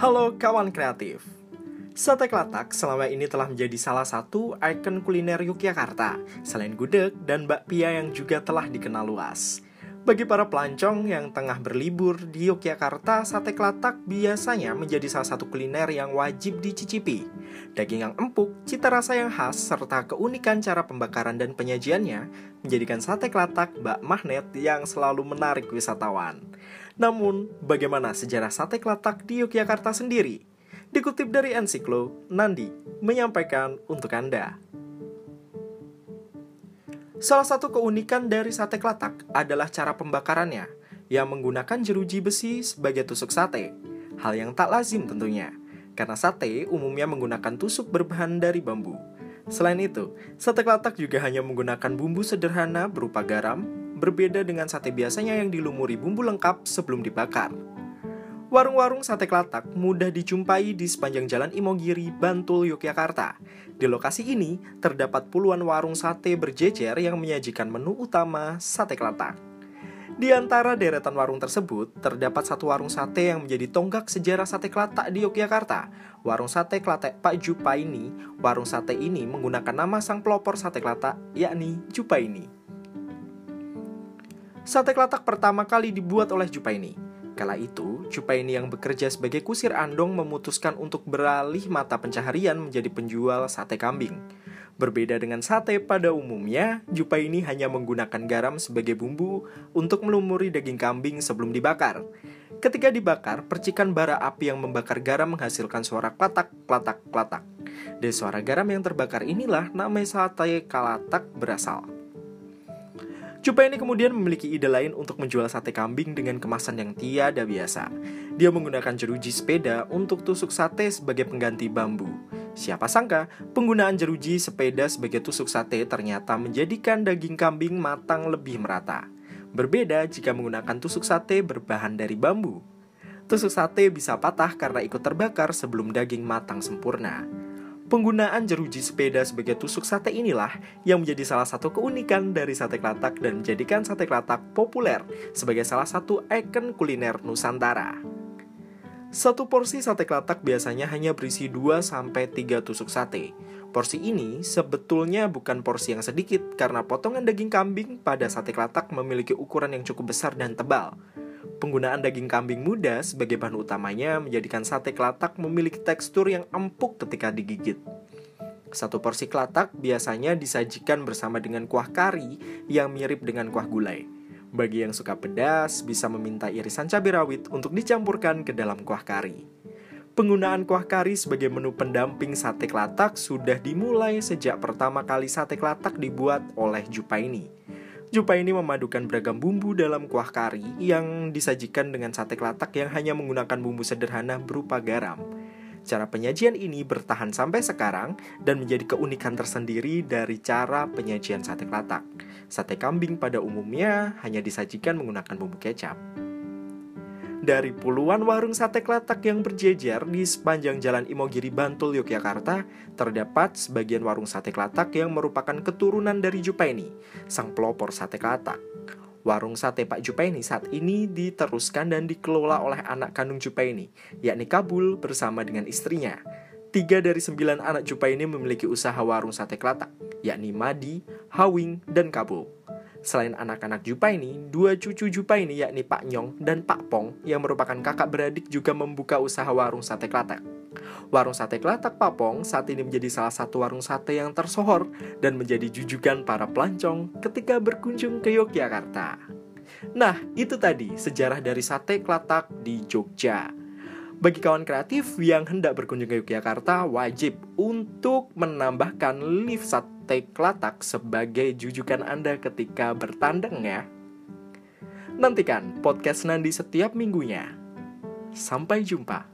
Halo kawan kreatif. Sate Klatak selama ini telah menjadi salah satu ikon kuliner Yogyakarta, selain gudeg dan bakpia yang juga telah dikenal luas. Bagi para pelancong yang tengah berlibur di Yogyakarta, sate klatak biasanya menjadi salah satu kuliner yang wajib dicicipi. Daging yang empuk, cita rasa yang khas, serta keunikan cara pembakaran dan penyajiannya menjadikan sate klatak bak magnet yang selalu menarik wisatawan. Namun, bagaimana sejarah sate klatak di Yogyakarta sendiri? Dikutip dari Ensiklo, Nandi menyampaikan untuk Anda. Salah satu keunikan dari sate kelatak adalah cara pembakarannya, yang menggunakan jeruji besi sebagai tusuk sate. Hal yang tak lazim tentunya, karena sate umumnya menggunakan tusuk berbahan dari bambu. Selain itu, sate kelatak juga hanya menggunakan bumbu sederhana berupa garam, berbeda dengan sate biasanya yang dilumuri bumbu lengkap sebelum dibakar. Warung-warung sate kelatak mudah dijumpai di sepanjang Jalan Imogiri, Bantul, Yogyakarta. Di lokasi ini terdapat puluhan warung sate berjejer yang menyajikan menu utama sate kelatak. Di antara deretan warung tersebut, terdapat satu warung sate yang menjadi tonggak sejarah sate kelatak di Yogyakarta. Warung sate kelatak Pak Jupaini, warung sate ini menggunakan nama sang pelopor sate kelatak, yakni Jupaini. Sate kelatak pertama kali dibuat oleh Jupaini Kala itu, Cupaini yang bekerja sebagai kusir andong memutuskan untuk beralih mata pencaharian menjadi penjual sate kambing. Berbeda dengan sate pada umumnya, Jupaini hanya menggunakan garam sebagai bumbu untuk melumuri daging kambing sebelum dibakar. Ketika dibakar, percikan bara api yang membakar garam menghasilkan suara klatak, klatak, klatak. Dari suara garam yang terbakar inilah nama sate kalatak berasal. Cupa ini kemudian memiliki ide lain untuk menjual sate kambing dengan kemasan yang tiada biasa. Dia menggunakan jeruji sepeda untuk tusuk sate sebagai pengganti bambu. Siapa sangka, penggunaan jeruji sepeda sebagai tusuk sate ternyata menjadikan daging kambing matang lebih merata. Berbeda jika menggunakan tusuk sate berbahan dari bambu. Tusuk sate bisa patah karena ikut terbakar sebelum daging matang sempurna. Penggunaan jeruji sepeda sebagai tusuk sate inilah yang menjadi salah satu keunikan dari sate kelatak dan menjadikan sate kelatak populer sebagai salah satu ikon kuliner Nusantara. Satu porsi sate kelatak biasanya hanya berisi 2-3 tusuk sate. Porsi ini sebetulnya bukan porsi yang sedikit karena potongan daging kambing pada sate kelatak memiliki ukuran yang cukup besar dan tebal. Penggunaan daging kambing muda sebagai bahan utamanya menjadikan sate kelatak memiliki tekstur yang empuk ketika digigit. Satu porsi kelatak biasanya disajikan bersama dengan kuah kari yang mirip dengan kuah gulai. Bagi yang suka pedas, bisa meminta irisan cabai rawit untuk dicampurkan ke dalam kuah kari. Penggunaan kuah kari sebagai menu pendamping sate kelatak sudah dimulai sejak pertama kali sate kelatak dibuat oleh Jupaini. Jupa ini memadukan beragam bumbu dalam kuah kari yang disajikan dengan sate kelatak yang hanya menggunakan bumbu sederhana berupa garam. Cara penyajian ini bertahan sampai sekarang dan menjadi keunikan tersendiri dari cara penyajian sate kelatak. Sate kambing pada umumnya hanya disajikan menggunakan bumbu kecap. Dari puluhan warung sate kelatak yang berjejer di sepanjang Jalan Imogiri Bantul, Yogyakarta, terdapat sebagian warung sate kelatak yang merupakan keturunan dari Jupaini, sang pelopor sate kelatak. Warung sate Pak Jupaini saat ini diteruskan dan dikelola oleh anak kandung Jupaini, yakni Kabul bersama dengan istrinya. Tiga dari sembilan anak Jupaini memiliki usaha warung sate kelatak, yakni Madi, Hawing, dan Kabul. Selain anak-anak Jupa ini, dua cucu Jupa ini yakni Pak Nyong dan Pak Pong yang merupakan kakak beradik juga membuka usaha warung sate kelatak. Warung sate kelatak Pak Pong saat ini menjadi salah satu warung sate yang tersohor dan menjadi jujukan para pelancong ketika berkunjung ke Yogyakarta. Nah, itu tadi sejarah dari sate kelatak di Jogja. Bagi kawan kreatif yang hendak berkunjung ke Yogyakarta, wajib untuk menambahkan lift sate kelatak sebagai jujukan Anda ketika bertandang ya. Nantikan podcast Nandi setiap minggunya. Sampai jumpa.